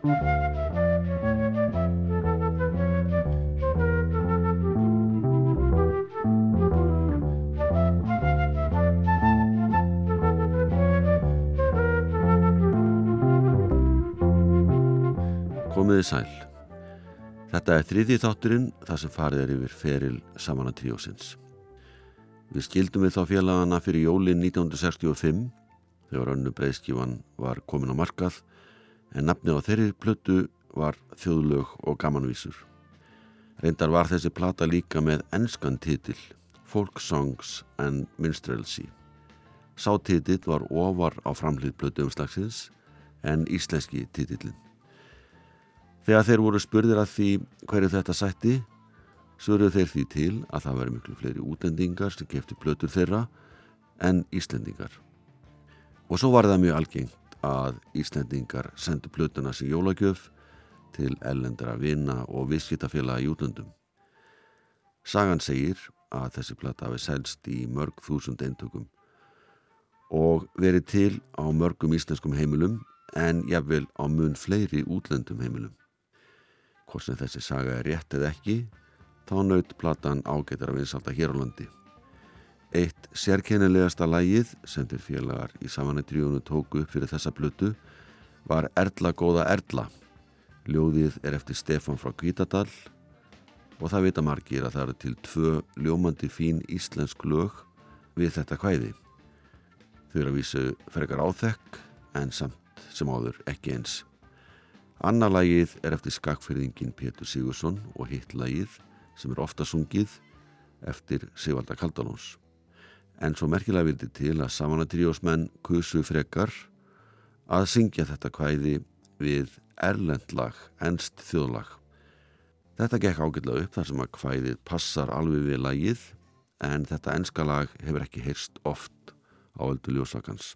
Komiði sæl. Þetta er þriði þátturinn þar sem farið er yfir feril samanað tríósins. Við skildum við þá félagana fyrir jólinn 1965 þegar önnu breyðskífan var komin á markað en nafni á þeirri plötu var þjóðlög og gamanvísur. Reyndar var þessi plata líka með ennskan titil Folk Songs and Minstrelsy. Sá titill var ofar á framhlið plötu umslagsins en íslenski titillin. Þegar þeir voru spurðir að því hverju þetta sætti, svöruð þeir því til að það veri miklu fleiri útendingar sem kefti blötur þeirra en Íslendingar. Og svo var það mjög algengt að Íslendingar sendu blötuna sem jólagjöf til ellendra vina og visskitafélaga í útlöndum. Sagan segir að þessi blöta hafi selst í mörg þúsund eintökum og verið til á mörgum íslenskum heimilum en jafnvel á mun fleiri útlöndum heimilum hvort sem þessi saga er rétt eða ekki, þá naut platan ágættar að vinsalda hér á landi. Eitt sérkennilegasta lægið sem til félagar í samanættrijónu tóku fyrir þessa blötu var Erla góða Erla. Ljóðið er eftir Stefan frá Kvítadal og það vita margir að það eru til tvö ljómandi fín íslensk lög við þetta hvæði. Þau eru að vísu frekar áþekk en samt sem áður ekki eins. Anna lagið er eftir skakfyrðingin Pétur Sigursson og hitt lagið sem er ofta sungið eftir Sigvalda Kaldalóns. En svo merkilega vildi til að samanatríósmenn kusu frekar að syngja þetta kvæði við erlendlag, ennst þjóðlag. Þetta gekk ágætlega upp þar sem að kvæðið passar alveg við lagið en þetta ennska lag hefur ekki heyrst oft á öldu ljósakans.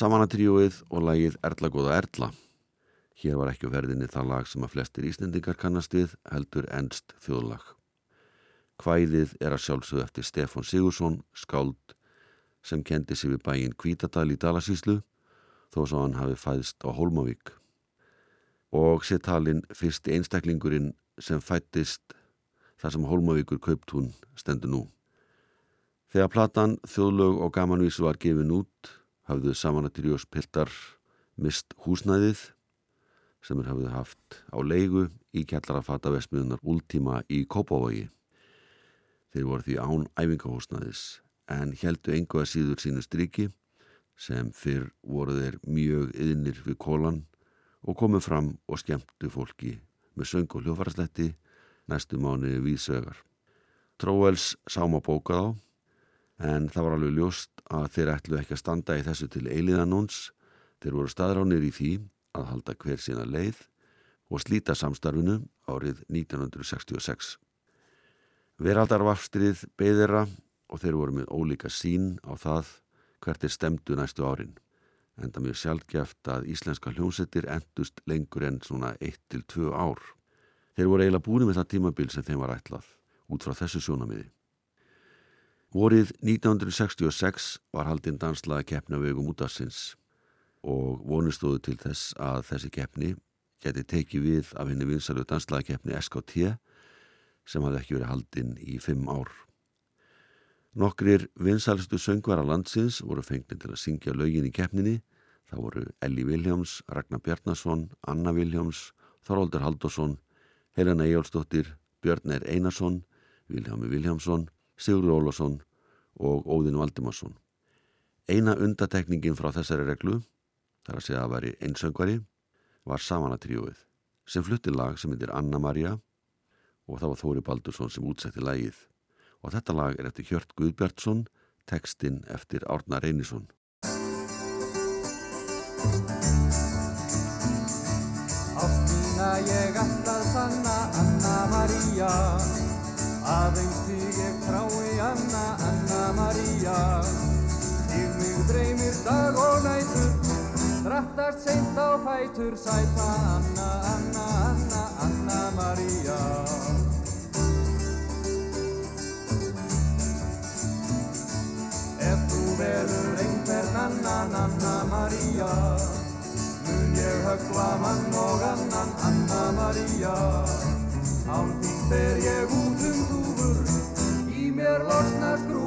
Samanatríuið og lagið Erla góða Erla. Hér var ekki verðinni það lag sem að flestir íslendingar kannast við heldur ennst þjóðlag. Hvæðið er að sjálfsögðu eftir Stefan Sigursson, skáld, sem kendi sig við bæin Kvítadal í Dalasíslu þó svo hann hafi fæðst á Holmavík. Og sé talin fyrsti einstaklingurinn sem fættist þar sem Holmavíkur kauptún stendur nú. Þegar platan Þjóðlög og Gamanvísu var gefin út hafðu samanatýrjós piltar mist húsnæðið sem er hafðu haft á leigu í kjallarafata vestmiðunar Ultima í Kópavogi. Þeir voru því án æfingahúsnæðis en heldu engu að síður sínu striki sem fyrr voru þeir mjög yðnir við kólan og komu fram og skemmtu fólki með söng og hljófarasletti næstu mánu viðsögar. Tróels sáma bókað á en það var alveg ljóst að þeir ætlu ekki að standa í þessu til eiliðanóns þeir voru staðránir í því að halda hver sína leið og slíta samstarfinu árið 1966. Veraldarvafstrið beðira og þeir voru með ólíka sín á það hvert er stemdu næstu árin enda mjög sjálfgeft að íslenska hljómsettir endust lengur enn svona 1-2 ár. Þeir voru eiginlega búin með það tímabil sem þeim var ætlað út frá þessu sjónamiði. Vorið 1966 var haldinn danslaða keppni á vegum útafsins og vonustóðu til þess að þessi keppni geti tekið við af henni vinsalu danslaða keppni SKT sem hafði ekki verið haldinn í fimm ár. Nokkrir vinsalstu söngvara landsins voru fengnið til að syngja lögin í keppninni. Það voru Elli Viljáms, Ragnar Bjarnason, Anna Viljáms, Þorvaldur Haldosson, Helena Ejálsdóttir, Björn R. Einarsson, Viljámi Viljámsson Sigur Ólásson og Óðin Valdimarsson. Eina undatekningin frá þessari reglu, þar að segja að veri einsöngvari, var Samanatrióið sem flutti lag sem heitir Anna-Maria og það var Þóri Baldursson sem útsetti lagið og þetta lag er eftir Hjört Guðbjartsson, tekstinn eftir Árna Reynisson. Ástína ég alltaf sanna Anna-Maria Aðeins Maria Þig mig dreymir dag og nætur Drattast seint á fætur Sæta Anna, Anna, Anna, Anna Maria Ef þú velur einhvern annan, Anna Maria Mun ég höggva mann og annan, Anna Maria Án þín fer ég út um þúfur, í mér losna skrúfur,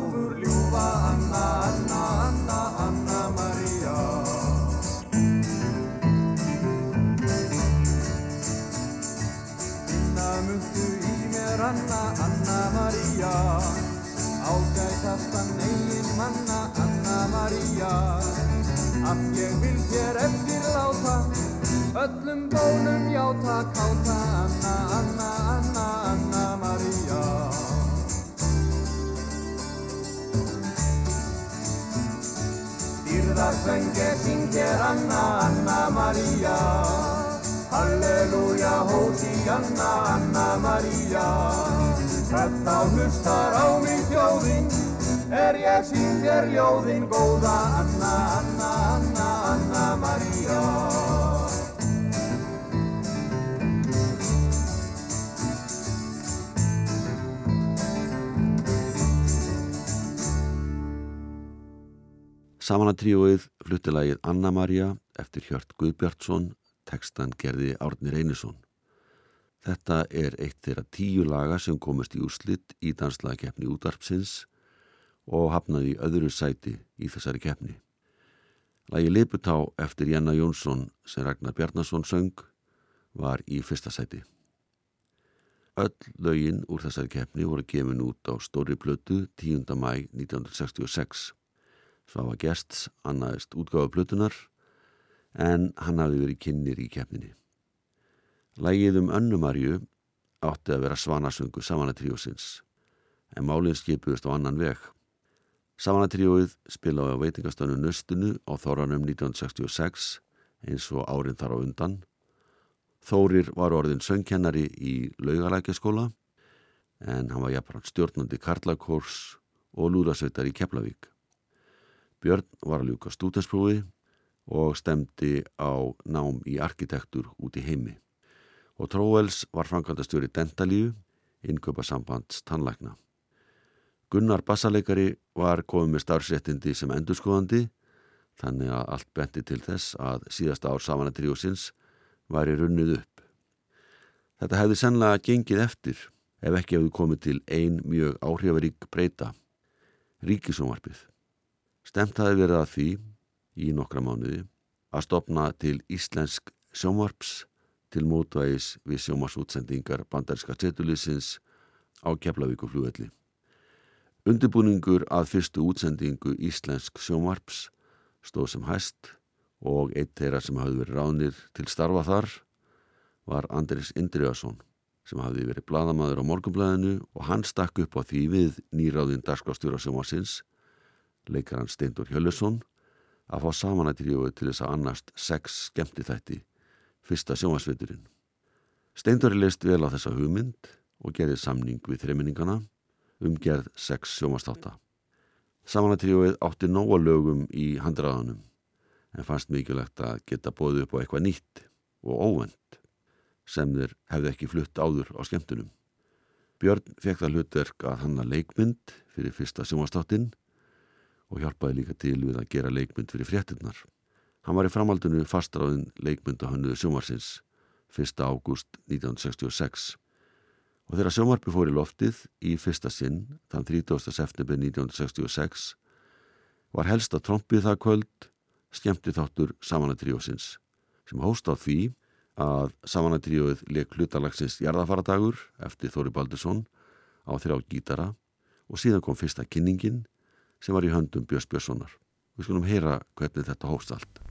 öllum bónum játa káta, Anna, Anna Dýrðarsöng ég syng hér Anna, Anna Maria. Halleluja, hósi Anna, Anna Maria. Þetta hlustar á mig þjóðinn, er ég sín þér ljóðinn góða Anna, Anna, Anna, Anna Maria. Samanatríóið fluttilagið Anna-Maria eftir Hjört Guðbjartsson, tekstan gerði Árni Reynisson. Þetta er eitt þeirra tíu laga sem komist í úrslitt í danslagakeppni útvarpsins og hafnaði öðru sæti í þessari keppni. Lagi Liputá eftir Janna Jónsson sem Ragnar Bjarnason söng var í fyrsta sæti. Öll lögin úr þessari keppni voru gefin út á stóri plötu 10. mæ 1966. Svafa Gests annaðist útgáfa plötunar en hann hafði verið kynir í keppninni. Lægið um önnumarju átti að vera svanasöngu Samanatríósins en málinn skipuðist á annan veg. Samanatríóið spilaði á veitingastönu Nöstunu á Þóranum 1966 eins og árin þar á undan. Þórir var orðin söngkennari í laugalækjaskóla en hann var jafnframt stjórnandi Karlakórs og lúðasveitar í Keflavík. Björn var að ljúka stútensprófi og stemdi á nám í arkitektur út í heimi. Og Tróels var framkvæmdastjóri Dentalíu, innköpa sambands tannlækna. Gunnar Bassaleikari var komið með starfsréttindi sem endurskoðandi þannig að allt benti til þess að síðasta ár samanatríusins væri runnið upp. Þetta hefði sennilega gengið eftir ef ekki hefði komið til ein mjög áhrifarík breyta, ríkisónvarpið. Stemt hafi verið að því í nokkra mánuði að stopna til íslensk sjónvarps til mótvægis við sjónvarsútsendingar bandarinska setulísins á Keflavíkuflúvelli. Undirbúningur að fyrstu útsendingu Íslensk sjónvarps stóð sem hæst og eitt þeirra sem hafði verið ránir til starfa þar var Andris Indriðarsson sem hafði verið bladamæður á morgunblæðinu og hann stakk upp á því við nýráðin darskvástjóra sjónvarsins, leikar hann Steindur Hjöllusson, að fá samanættiríuðu til þess að annast sex skemmti þætti, fyrsta sjónvarsviturinn. Steindur leist vel á þessa hugmynd og gerði samning við þreiminningana umgerð sex sjómastáta. Samanatríóið átti nóga lögum í handraðanum en fannst mikilvægt að geta bóðið upp á eitthvað nýtt og óvend sem þeir hefði ekki flutt áður á skemmtunum. Björn fekk það hlutverk að hanna leikmynd fyrir fyrsta sjómastáttin og hjálpaði líka til við að gera leikmynd fyrir fréttinnar. Hann var í framhaldinu fastráðin leikmynd á hannuðu sjómarsins 1. ágúst 1966 og þegar sjómarpi fór í loftið í fyrsta sinn þann 30. september 1966 var helsta trompið það kvöld skemmti þáttur samanatríósins sem hóst á því að samanatríóið leik hlutalagsins Jarðafaradagur eftir Þóri Baldursson á þrjá gítara og síðan kom fyrsta kynningin sem var í höndum Björns Björnssonar. Við skulum heyra hvernig þetta hóst allt.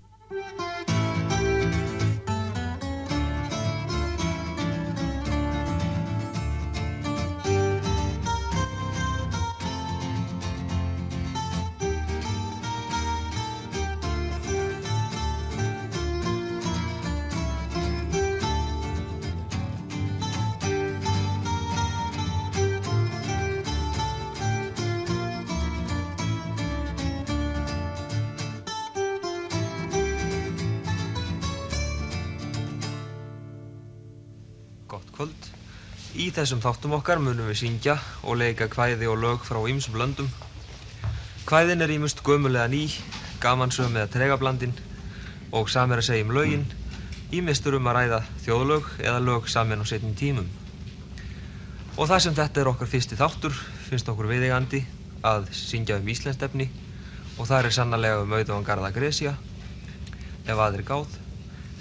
Í þessum þáttum okkar munum við syngja og leika kvæði og lög frá ýmsum löndum. Kvæðin er ímust gömulega ný, gamansöm eða tregablandin og samir að segja um lögin, ímistur um að ræða þjóðlög eða lög samin á setjum tímum. Og það sem þetta er okkar fyrsti þáttur finnst okkur viðegandi að syngja um íslensstefni og það er sannarlega um auðvitaðan Garða Grecia ef aðri gáð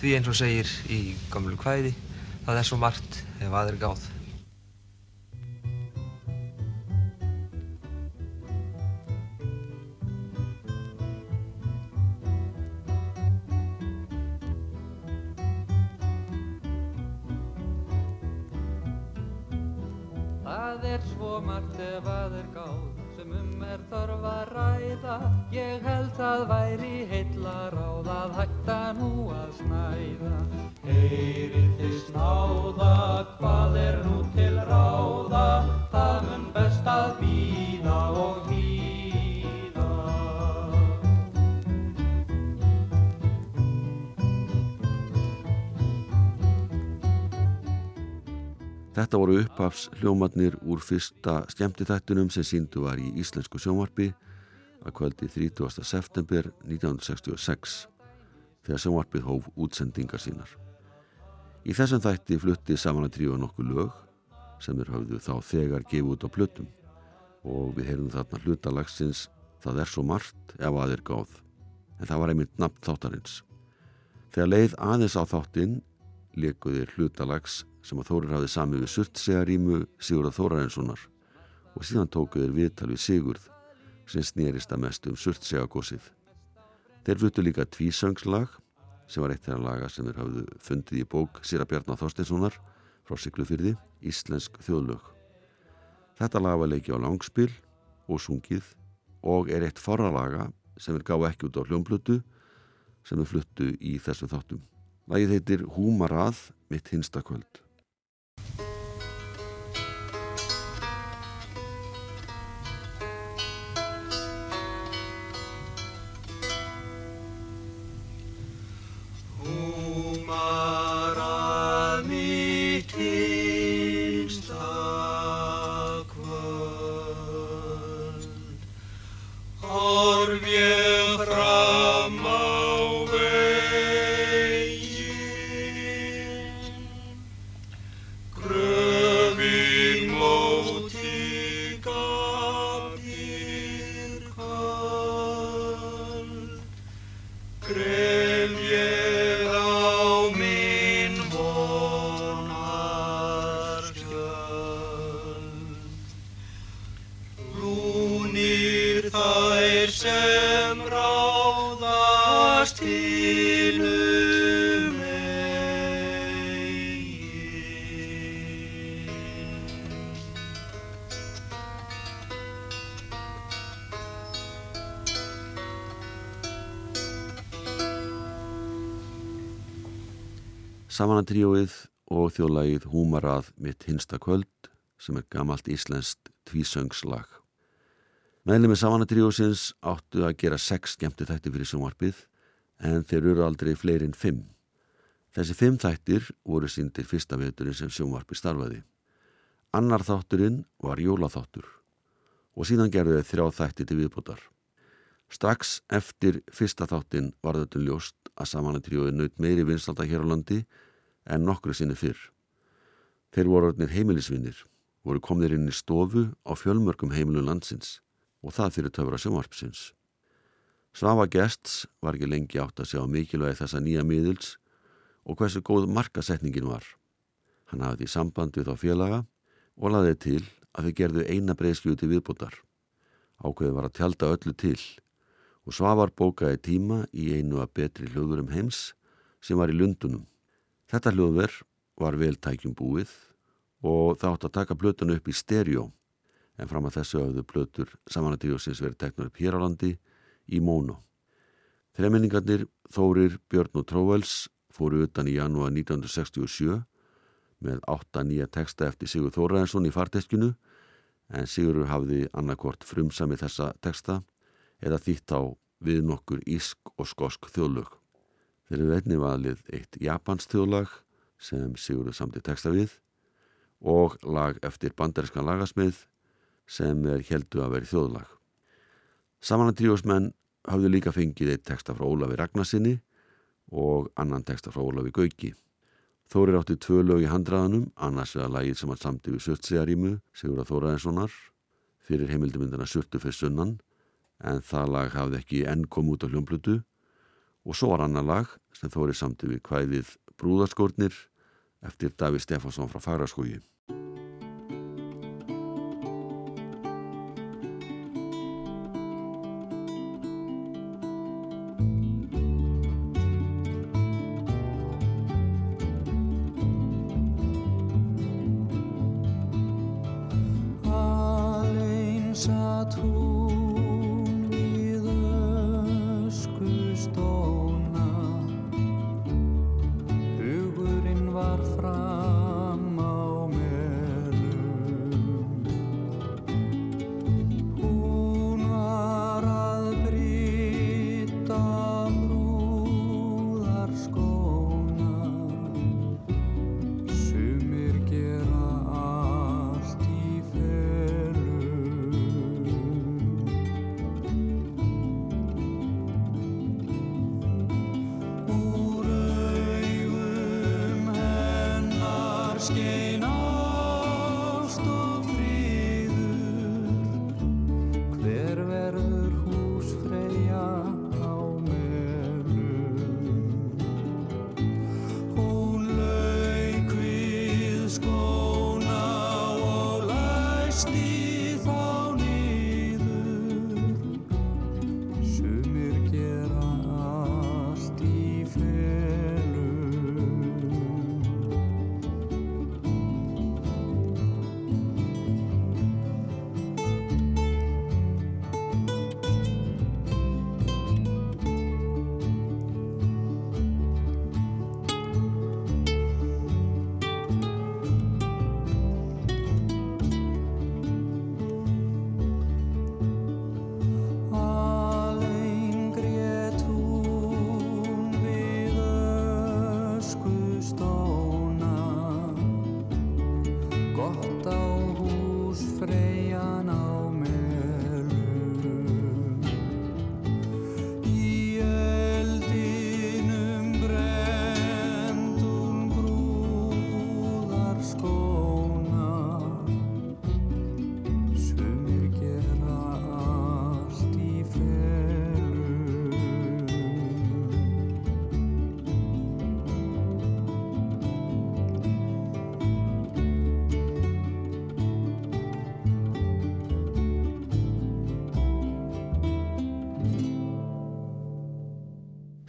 því eins og segir í gamlu kvæði Það er svo margt ef aðeir gáð. Það er svo margt ef aðeir gáð sem um er þarf að ræða. Ég held það væri heilla ráð að hætta nú að snæða. Heyrið þið snáða, hvað er nú til ráða? Það mun best að býða Þetta voru upphafs hljómatnir úr fyrsta skemmtithættunum sem síndu var í Íslensku sjónvarpi að kvöldi 30. september 1966 þegar sjónvarpið hóf útsendingar sínar. Í þessum þætti flutti saman að trífa nokkuð lög sem þeir hafðu þá þegar gefið út á plötum og við heyrðum þarna hlutalagsins Það er svo margt ef að er gáð en það var einmitt nafn þáttarins. Þegar leið aðeins á þáttinn lekuðir hlutalags sem að Þórir hafði samið við Surtsegarímu Sigurða Þórarenssonar og síðan tókuðir viðtal við Sigurð sem snýrist að mest um Surtsegagósið. Þeir fluttu líka tvísöngslag sem var eitt þeirra laga sem þeir hafðu fundið í bók Sýra Bjarnar Þorsteinssonar frá Siglufyrði, Íslensk þjóðlög. Þetta lag var leikið á langspil og sungið og er eitt forralaga sem er gáð ekki út á hljómblutu sem við fluttu í þessum þáttum. Lagið heitir Húmarað mitt hinsta kvöld. Samanatríóið og þjóðlagið Húmarað mitt hinsta kvöld sem er gamalt íslenskt tvísöngslag. Meðlemi Samanatríósins áttu að gera sex skemmti þætti fyrir sjónvarpið en þeir eru aldrei fleiri en fimm. Þessi fimm þættir voru síndir fyrsta veturinn sem sjónvarpi starfaði. Annar þátturinn var jólaþáttur og síðan gerðu þeir þrjá þætti til viðbútar. Strax eftir fyrsta þáttin var þetta ljóst að samanatríóið naut meiri vinstalda hér á landi en nokkru sinni fyrr. Þeir voru orðnir heimilisvinnir, voru komnir inn í stofu á fjölmörgum heimilun landsins og það fyrir töfra sjónvarpsins. Svafa Gests var ekki lengi átt að sjá mikilvægi þessa nýja miðils og hversu góð markasetningin var. Hann hafði í samband við þá félaga og laðið til að þau gerðu eina breyskju til viðbútar. Ákveði var að tjálta öllu til og Svavar bókaði tíma í einu að betri hljóðurum heims sem var í Lundunum. Þetta hljóðver var vel tækjum búið og það átt að taka blötun upp í stereo en fram að þessu hafðu blötur samanatríosins verið teknar upp hér á landi í mónu. Þreminningarnir Þórir, Björn og Tróvels fóru utan í janúar 1967 með átta nýja teksta eftir Sigur Þóraðinsson í farteskinu en Sigur hafði annarkort frumsami þessa teksta eða þýtt á við nokkur ísk og skosk þjóðlög. Þeir eru einni valið eitt Japans þjóðlag sem Sigurður samti texta við og lag eftir bandarískan lagasmið sem er heldu að veri þjóðlag. Samanlega tríosmenn hafðu líka fengið eitt texta frá Ólafi Ragnarsinni og annan texta frá Ólafi Gauki. Þórir átti tvö lög í handraðanum, annars veða lagið sem hann samti við Sörtsegarímu, Sigurða Þóraðinssonar, fyrir heimildumindana Sörtu fyrir sunnan en það lag hafði ekki enn kom út á hljómblutu og svo var annar lag sem þórið samti við kvæðið Brúðarskórnir eftir Daví Stefánsson frá Fagraskógi.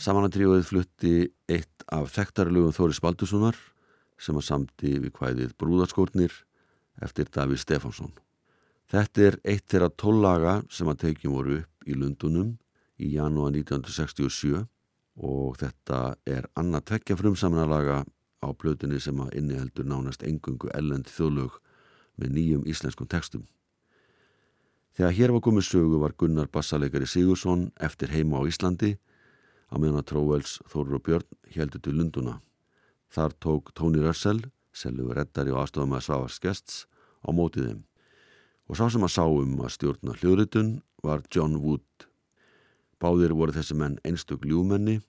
Samanandríuðið flutti eitt af þekktarlögum Þóri Spaldussonar sem að samti við hvæðið Brúðarskórnir eftir Daví Stefánsson. Þetta er eitt þeirra tóllaga sem að tekjum voru upp í Lundunum í janúa 1967 og þetta er annað tvekja frumsaminalaga á blötunni sem að inniheldur nánast engungu ellend þjóðlög með nýjum íslenskum textum. Þegar hér var komið sögu var Gunnar bassaleikari Sigursson eftir heima á Íslandi á meðan að Tróvels, Þórur og Björn heldur til Lunduna. Þar tók Tóni Rössel, seljuður reddari og aðstofað með Svavars gests, á mótið þeim. Og sá sem að sá um að stjórna hljóðritun var John Wood. Báðir voru þessi menn einstök ljúmenni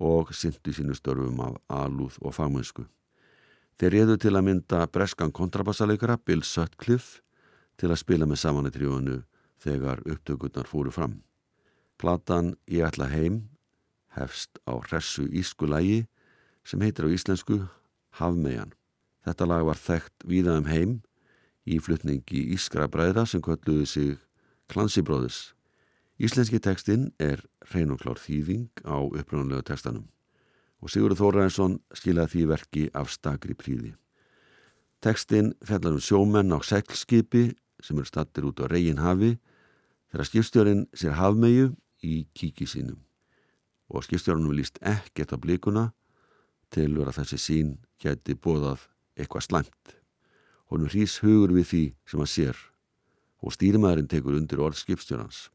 og syndu sínu störfum af alúð og fagmennsku. Þeir reyðu til að mynda breskan kontrabassaleikara Bill Sutcliffe til að spila með samanetrífunu þegar upptökurnar fóru fram. Platan Ég ætla heim hefst á hressu ísku lægi sem heitir á íslensku Hafmejan. Þetta lag var þekkt víða um heim í flutningi Ískra bræðra sem kölluði sig Klansibróðis. Íslenski tekstinn er reynunklár þýðing á uppröðunlega tekstanum og Sigurður Þóraðinsson skilaði því verki af stakri príði. Tekstinn fellar um sjómenn á seglskipi sem eru stattir út á reygin hafi þegar skipstjórin sér hafmeyju í kíki sínum og skipstjórnum líst ekkert á blíkuna til að þessi sín geti bóðað eitthvað slæmt. Honum hrýs hugur við því sem hann sér og stýrimæðurinn tekur undir orð skipstjórnans.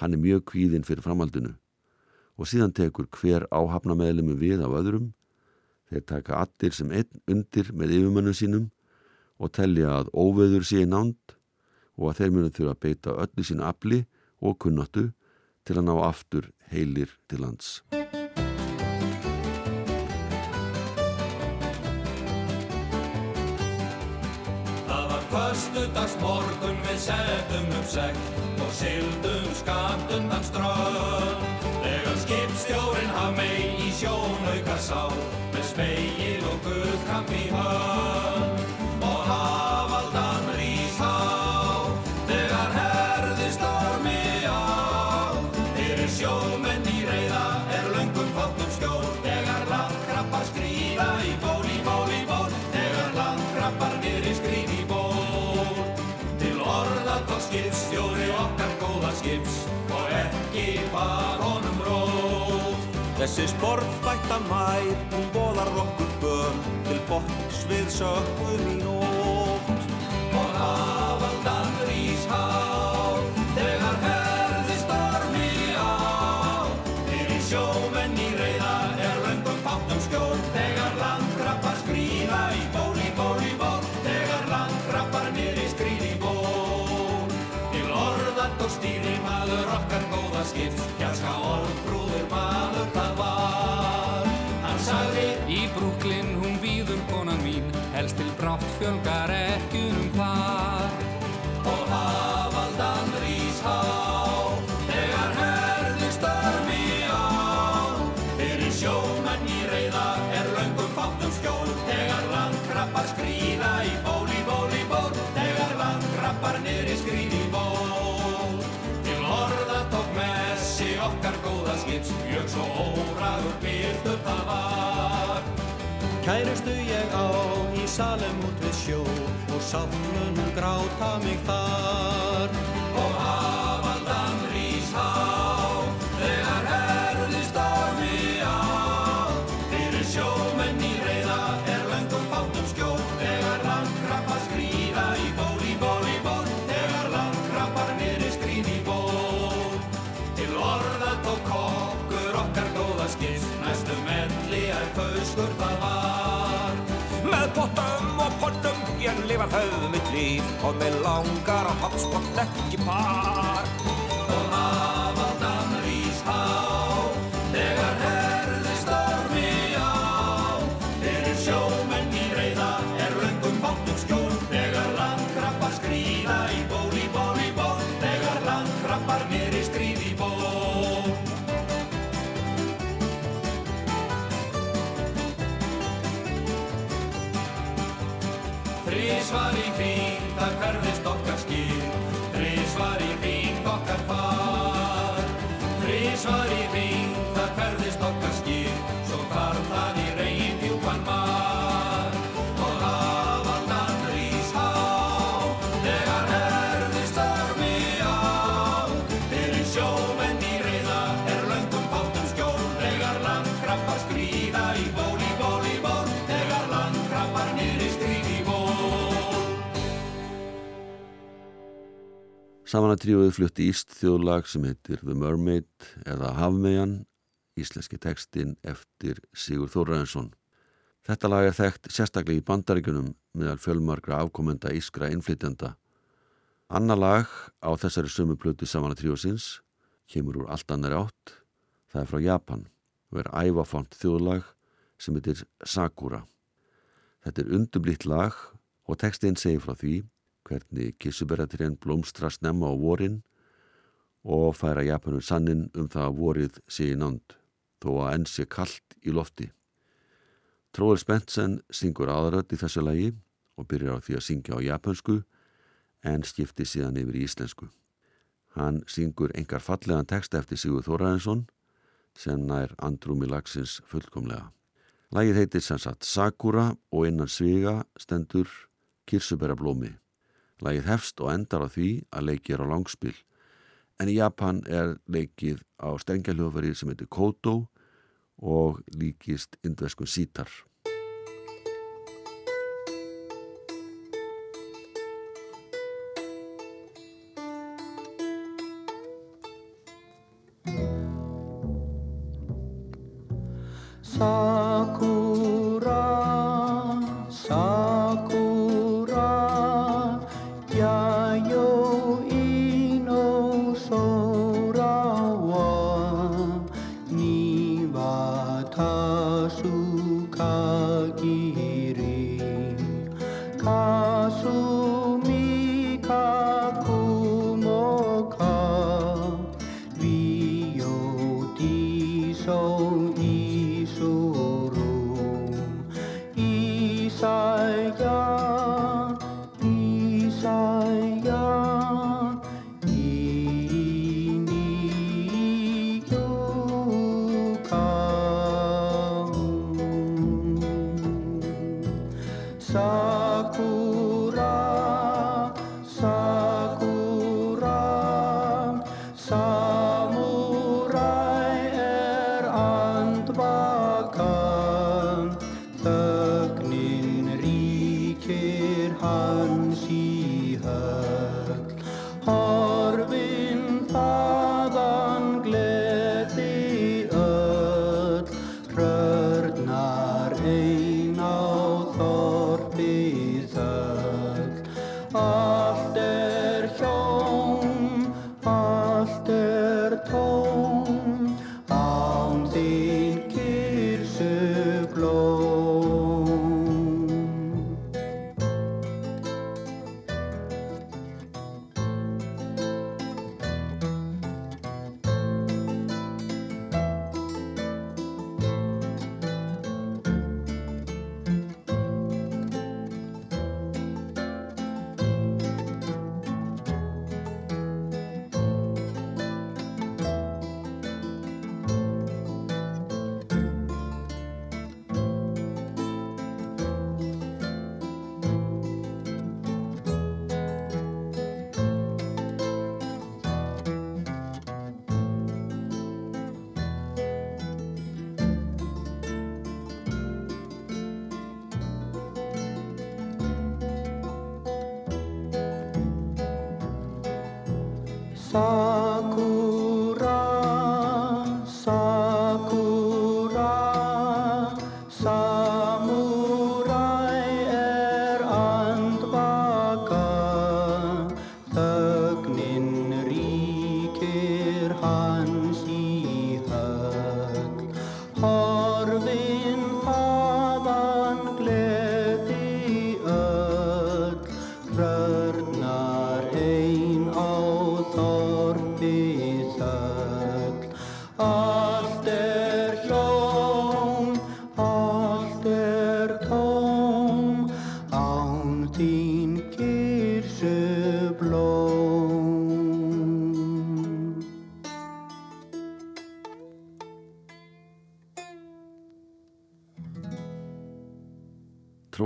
Hann er mjög kvíðinn fyrir framhaldinu og síðan tekur hver áhafna meðlemi við af öðrum þeir taka allir sem einn undir með yfirmönnum sínum og tellja að óveður sé í nánd og að þeir munu þurfa að beita öllu sín afli og kunnáttu til að ná aftur heilir til lands. Það var förstudags morgun við settum um segl og syldum skamt undan strönd. Þegar skipstjórin haf mei í sjónauka sá með speil og guðkamp í hönd Þessi sportfætta mær, hún bóðar okkur börn til botns við sökkum í nótt. Fjölgar ekkjunum þar og hafaldan rís há þegar herði stormi á. Fyrir sjómenn í reyða er löngum fátum skjól. Þegar landkrabbar skrýða í ból í ból í ból. Þegar landkrabbar niður í skrýð í ból. Til orða tók messi okkar góða skips mjög svo óragur byrtur það var. Kærustu ég á í salem út við sjó og sáttmunum gráta mig þar. og hafaldan rís há þegar herði stormi á. Fyrir sjómenn í reyða er löngum fátum skjól þegar landkrabbar skrýða í ból í ból í ból. Þegar landkrabbar niður skrýð í ból. Til orða tók kokkur okkar góða skips næstum elli að fauskur það var lifa höfðu mitt líf og með langar að hotspot ekki par. Samanatríuð flutti íst þjóðlag sem heitir The Mermaid eða Hafmejan, íslenski tekstinn eftir Sigur Þórræðinsson. Þetta lag er þekkt sérstaklega í bandaríkunum meðal fjölmargra afkomenda ískra innflytjanda. Anna lag á þessari sömu plötu Samanatríusins kemur úr allt annar átt. Það er frá Japan og er ævafont þjóðlag sem heitir Sakura. Þetta er undublitt lag og tekstinn segir frá því hvernig kissuberatrén blómstra snemma á vorin og færa Japanur sannin um það að vorið sé í nánd þó að enn sé kallt í lofti. Tróður Spensen syngur aðrödd í þessu lagi og byrjar á því að syngja á japansku en skipti síðan yfir í íslensku. Hann syngur engar fallegan text eftir Sigur Þóraðinsson sem nær andrumi lagsins fullkomlega. Lagið heitir sem sagt Sakura og innan sviga stendur Kirsubera blómi. Lagið hefst og endar á því að leikið er á langspil en í Japan er leikið á strengjalljóðfari sem heitir Koto og líkist indveskun sítar.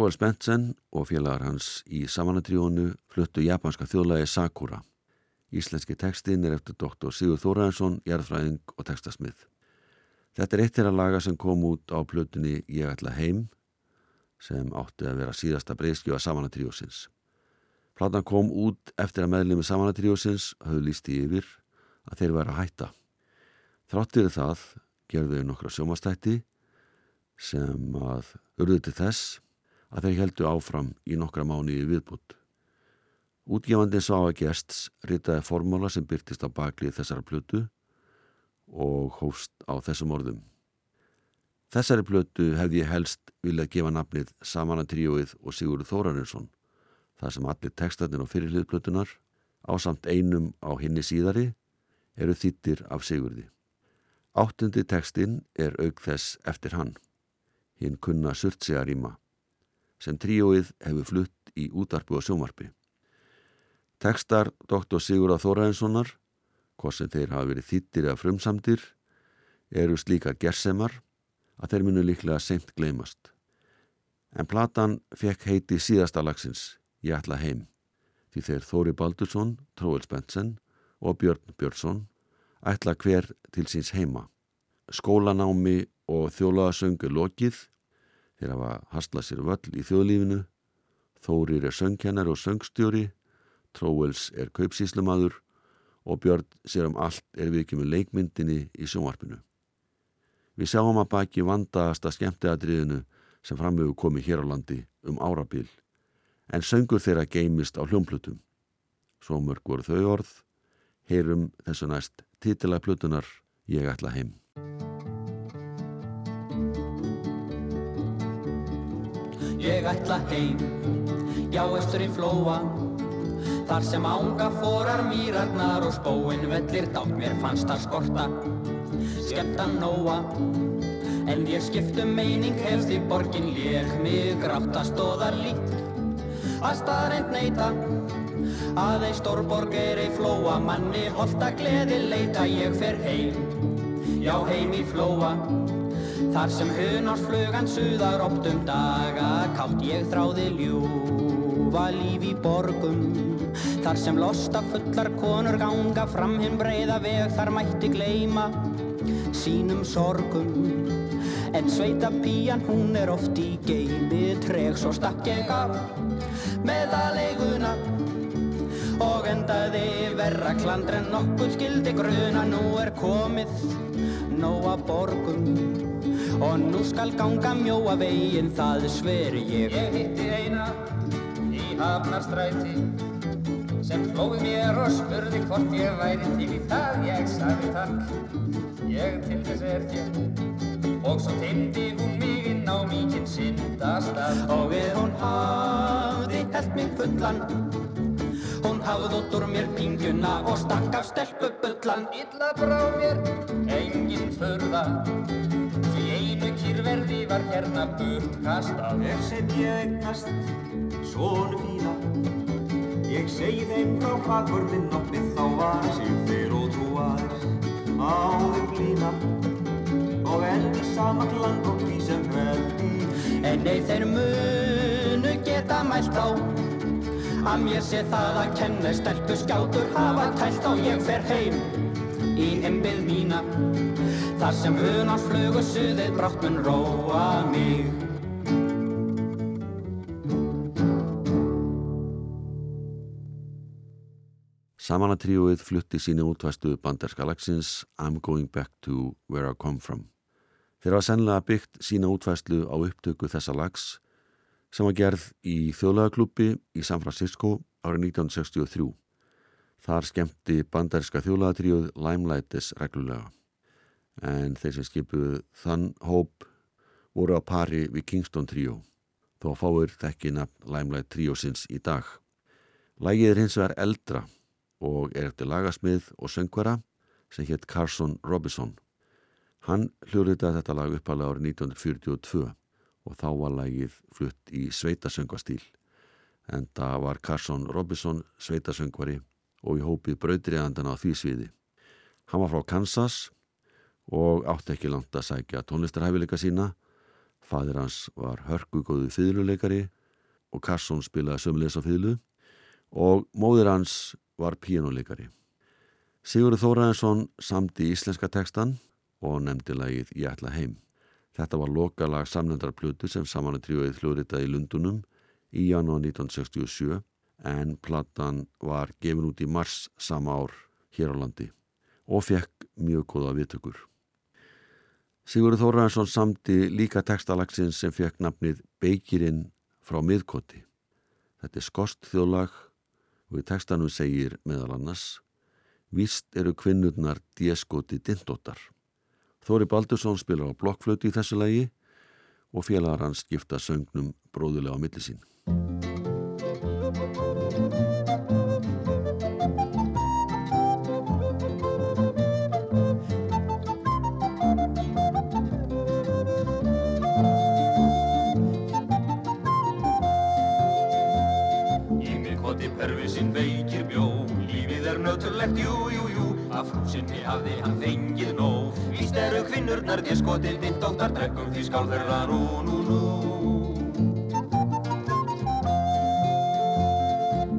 Tróðar Spensen og félagar hans í samanatríónu fluttu japanska þjóðlægi Sakura. Íslenski tekstinn er eftir doktor Sigur Þóraðarsson, jærðfræðing og tekstasmið. Þetta er eitt að laga sem kom út á plötunni Ég ætla heim sem átti að vera síðasta breyskjóða samanatríósins. Platan kom út eftir að meðlemi samanatríósins höfðu lísti yfir að þeir væri að hætta. Þráttir það gerðu þau nokkra sjómastætti sem að urðu til þess að þeir heldu áfram í nokkra mánu í viðbútt. Útgefandi Svafa Gersts ritaði formóla sem byrtist á baklið þessara plötu og hófst á þessum orðum. Þessari plötu hefði ég helst viljað gefa nafnið Samanatríóið og Sigurður Þórarinsson þar sem allir textatinn á fyrirliðplötunar á samt einum á hinni síðari eru þýttir af Sigurði. Áttundi textin er auk þess eftir hann, hinn kunna Surtsiaríma, sem tríóið hefur flutt í útarpu og sjómarpi. Tekstar Dr. Sigurða Þóraðinssonar, hvort sem þeir hafa verið þýttir eða frumsamdir, eru slíka gersemar að þeir munu líklega seint gleymast. En platan fekk heiti síðasta lagsins, Ég ætla heim, því þeir Þóri Baldursson, Tróel Spensen og Björn Björnsson ætla hver til síns heima. Skólanámi og þjólaðasöngu lokið, þeir hafa haslað sér völl í þjóðlífinu, Þórir er söngkennar og söngstjóri, Tróels er kaupsíslumadur og Björn sér um allt er við ekki með leikmyndinni í sjónvarpinu. Við sjáum að baki vandaðasta skemmteadriðinu sem framöfu komið hér á landi um árabil en söngur þeirra geimist á hljómplutum. Svo mörg voru þau orð, heyrum þessu næst titila plutunar Ég ætla heim. Ég ætla heim, já austur í flóa. Þar sem ánga fórar mýrarnar og spóin vellir dátt mér fannst það skorta Skemmta nóa. En ég skiptum meining hefð því borgin lék mig grátt að stóða lít að staðreint neyta að ei stórborg er ei flóa. Manni holda gleði leita ég fer heim. Já heim í flóa þar sem hunarsflugan suðar opt um daga kátt ég þráði ljúfa líf í borgum. Þar sem losta fullar konur ganga fram hinn breyða veg þar mætti gleima sínum sorgum. En sveita píjan hún er oft í geimi treg svo stakk ég af með aðleiguna og endaði verra klandr en nokkuð skildi gruna nú er komið nóa borgum og nú skal ganga mjóa veginn það sveri ég. Ég hitti eina í hafnarstræti sem hlóði mér og spurði hvort ég væri til í það. Ég sagði takk ég til þess er hér og svo teimdi hún mig inn á mikinn syndastað. Og við hún hafði held mig fullan. Hún hafði út úr mér pingjuna og stakk af stelpu bullan illa brá mér engin förða því einu kýrverði var hérna burt kastað. Ef sem ég eignast svona fína Ég segi þeim frá hrakvörðin noppið þá var sig þeir ótrúaðir á þeim lína og endi sama klang og því sem veldi en nei þeir munu geta mælt á að mér sé það að kenna. Stelpu skjátur hafa tælt og ég fer heim í heimbið mína þar sem hunans flugu suðið brátt mun róa mig Samanatríuið flutti síni útvæstu banderska lagsins I'm going back to where I come from. Þeir hafa sennilega byggt sína útvæslu á upptöku þessa lags sem var gerð í þjóðlagaklubbi í San Francisco árið 1963. Þar skemmti banderska þjóðlagatríuð Limelightis reglulega en þeir sem skipuðu þann hóp voru á pari við Kingston tríu þó fáir þekki nafn Limelight tríusins í dag. Lægið er hins vegar eldra og er eftir lagasmið og söngvara sem hétt Carson Robinson. Hann hljóðritaði þetta lag uppalega árið 1942 og þá var lagið flutt í sveitasöngvastíl en það var Carson Robinson sveitasöngvari og í hópið brautriðandan á því sviði. Hann var frá Kansas og átti ekki langt að sækja tónlistarhæfileika sína. Fadir hans var hörkugóðu fýðluleikari og Carson spilaði sömulegs á fýðlu og móðir hans var píjónuleikari. Sigurður Þóraðinsson samdi íslenska tekstan og nefndi lagið Ég ætla heim. Þetta var lokalag samnendarplutu sem saman að tríuðið hljóðritaði í Lundunum í janúar 1967 en platan var gefin út í mars sama ár hér á landi og fekk mjög góða viðtökur. Sigurður Þóraðarsson samti líka textalagsins sem fekk nafnið Beikirinn frá miðkoti. Þetta er skost þjóðlag og í textanum segir meðal annars Víst eru kvinnurnar dieskoti dindóttar. Þóri Baldursson spilar á blokkflötu í þessu lagi og félagar hans skipta söngnum bróðulega á millisín. Jú, jú, jú Af frúsinni hafði hann fengið nóg. Víst eru kvinnurnar því skotið Ditt dóttar dregum því skál þeirra nú, nú, nú.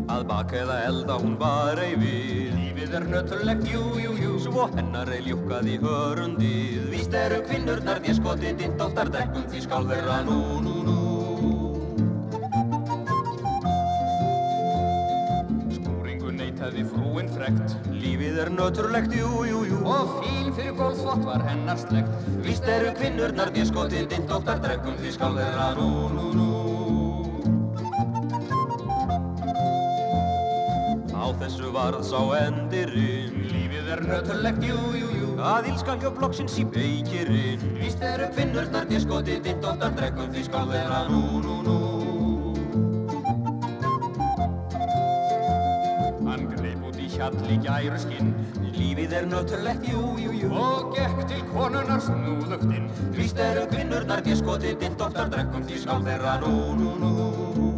Að baka eða elda hún var ei við Lífið er nöturlegt, jú, jú, jú. Svo hennar ei ljúkaði hörundið. Víst eru kvinnurnar því skotið Ditt dóttar dregum því skál þeirra nú, nú, nöturlegt, jú, jú, jú. Og fín fyrir gólþvott var hennar slegt. Víst eru kvinnurnar því skotið Ditt dóttar dregum því skál þeirra. Nú, nú, nú. Á þessu varð sá endirinn Lífið er nöturlegt, jú, jú, jú. Að ílskan hjá blokksins í beikirinn Víst eru kvinnurnar því skotið Ditt dóttar dregum því skál þeirra. Nú, nú, nú. Hjalli gæru skinn Lífið er nöturlegt, jú, jú, jú. Og gekk til konunar snúðuktinn Víst eru kvinnurnar diskotið Ditt oftar drekkum því skál þeirra nú, nú, nú.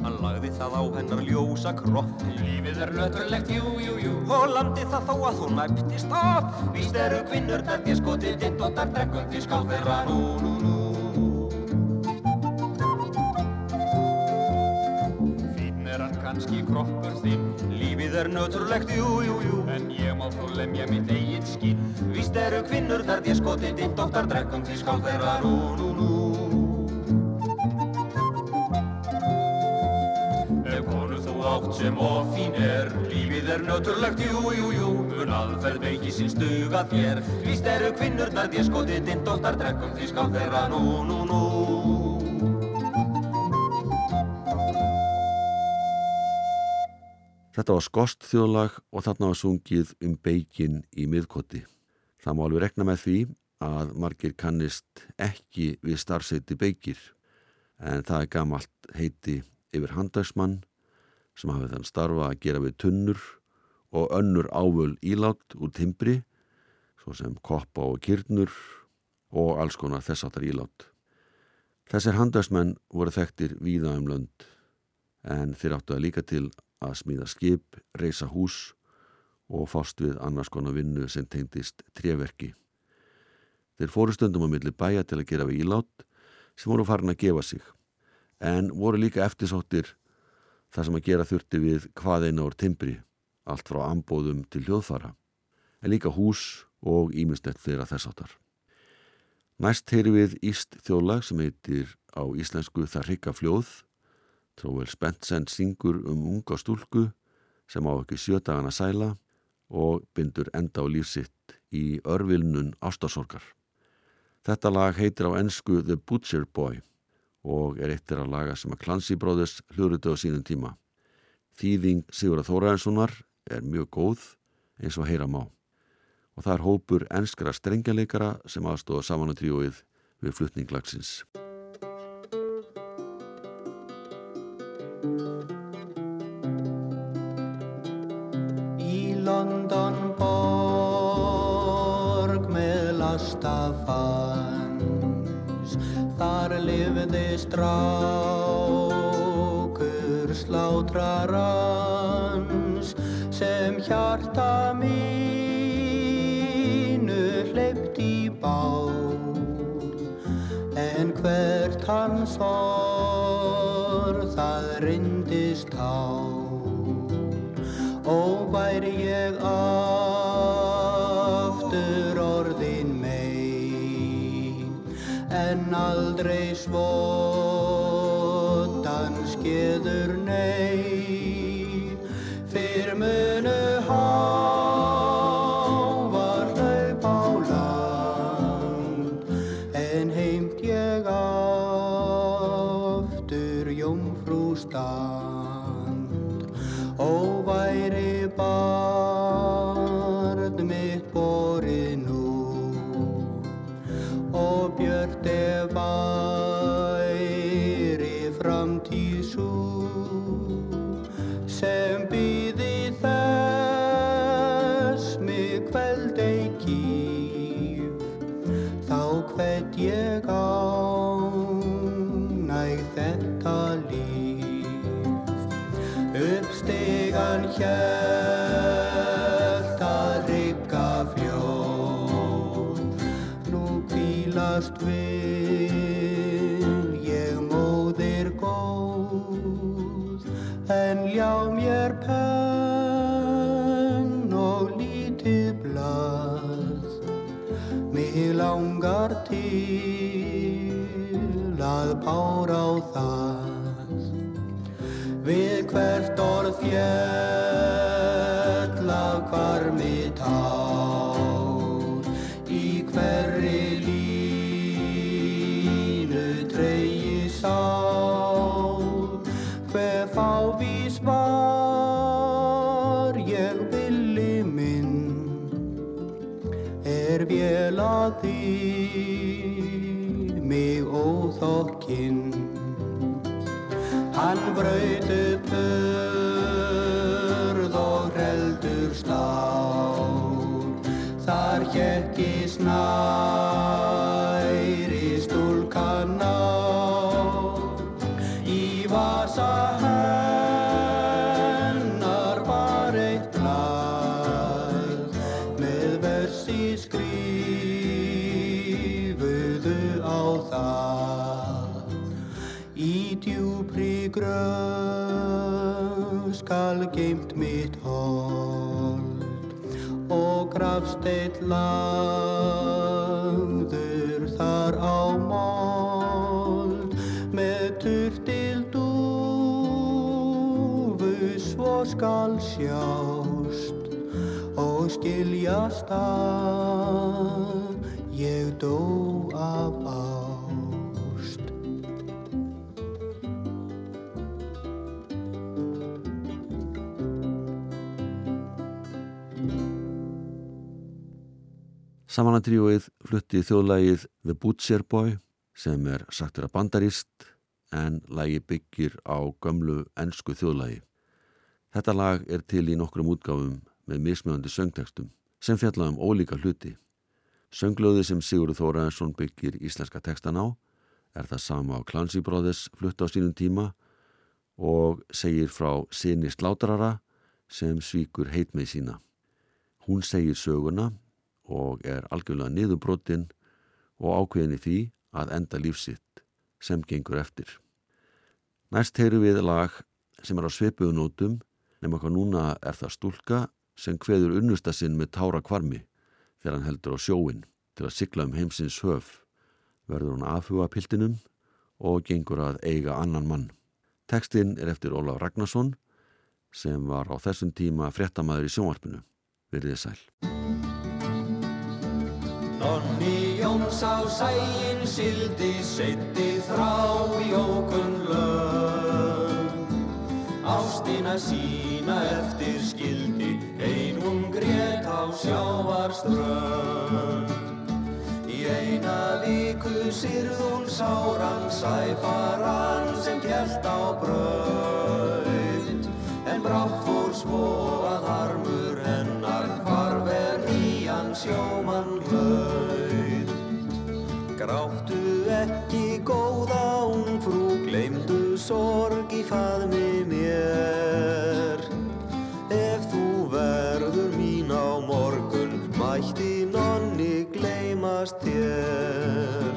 Hann lagði það á hennar ljósa kropp. Lífið er nöturlegt, jú, jú, jú. Og landi það þó að hún mæptist af. Víst eru kvinnurnar diskotið Ditt oftar drekkum því skál þeirra nú, nú, nú kannski kroppur þinn. Lífið er nöturlegt, jú, jú, jú. En ég má þó lemja mitt eigin skinn. Víst eru kvinnurnar því skotið Ditt dóttar drekkum því skál þeirra nú, nú, nú. Átt sem ofín er Lífið er nöturlegt, jú, jú, jú. Mun aðferð beiki sín stuga þér. Víst eru kvinnurnar því skotið Ditt dóttar drekkum því skál þeirra nú, nú, nú Þetta var skost þjóðlag og þarna var sungið um beikin í miðkoti. Það má alveg rekna með því að margir kannist ekki við starfseiti beikir en það er gamalt heiti yfir handagsmann sem hafið þann starfa að gera við tunnur og önnur ávöl ílátt úr timbri svo sem koppa og kyrnur og alls konar þess áttar ílátt. Þessir handagsmenn voru þekktir víða um lönd en þeir áttu að líka til að smíða skip, reysa hús og fást við annars konar vinnu sem tegndist treverki. Þeir fóru stundum á milli bæja til að gera við ílátt sem voru farin að gefa sig en voru líka eftirsóttir þar sem að gera þurfti við hvað eina úr timbri, allt frá ambóðum til hljóðfara, en líka hús og ímyndstett þeirra þessáttar. Næst heyri við Íst þjóðlag sem heitir á íslensku Það hrygga fljóð Tróvel Spensen syngur um unga stúlku sem á ekki sjötagana sæla og bindur enda á lífsitt í örvilnun ástasorgar. Þetta lag heitir á ennsku The Butcher Boy og er eittir að laga sem að Clancy Brothers hljóruðu á sínum tíma. Þýðing Sigurða Þóraðarssonar er mjög góð eins og heyra má og það er hópur ennskra strengjarleikara sem aðstóða saman að tríóið við flutninglagsins. Strákur slátrarans sem hjarta mínu hleypt í bál en hvert hans orð það rindist hál og væri ég aftur en aldrei svo Fyrr hver fávís var ég villi minn. Er vel að því mig óþokkinn? Hann braut upp og grafsteitt lagður þar á mold. Með turtil dúfu svo skal sjást og skiljast að ég dó Samanandríóið flutti þjóðlægið The Butcher Boy sem er sagtur að bandarist en lægi byggir á gömlu ennsku þjóðlægi. Þetta lag er til í nokkrum útgáfum með mismjöðandi söngtekstum sem fjalla um ólíka hluti. Sönglöði sem Sigurður Þóraðarsson byggir íslenska tekstan á er það sama á Clancy Brothers flutt á sínum tíma og segir frá sinni slátarara sem svíkur heitmið sína. Hún segir söguna og er algjörlega niðurbrotinn og ákveðin í því að enda lífsitt sem gengur eftir. Næst heyru við lag sem er á sveipuðunótum nema hvað núna er það stúlka sem hveður unnusta sinn með tára kvarmi þegar hann heldur á sjóin til að sigla um heimsins höf verður hann afhuga piltinum og gengur að eiga annan mann. Tekstinn er eftir Ólaf Ragnarsson sem var á þessum tíma fréttamaður í sjónvarpinu. Verðið sæl. Nonni Jóns á sægin sildi, seitti þrá í ókunn lög. Ástina sína eftir skildi, ein hún grét á sjávarströnd. Í eina viku syrð hún sáran sæfaran sem kjælt á braut. En brátt fór svo nýjan sjómann hlaut. Gráttu ekki góða ungfrú, gleymdu sorg í faðmi mér. Ef þú verður mín á morgun, mætti nonni gleymast þér.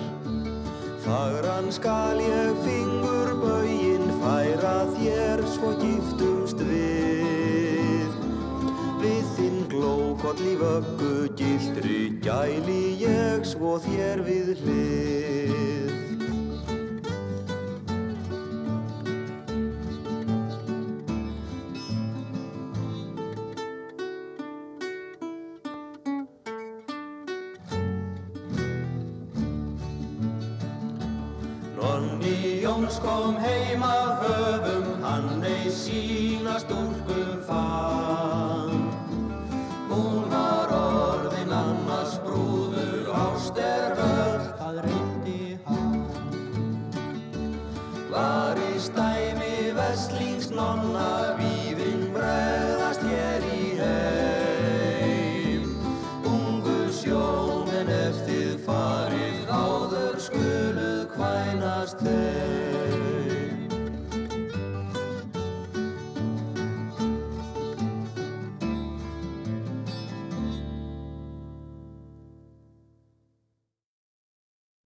Fagran skal ég fingur bögin færa þér svo giftumst við. Við þinn glókoll í vöggu gildri gæli ég svo þér við hlið.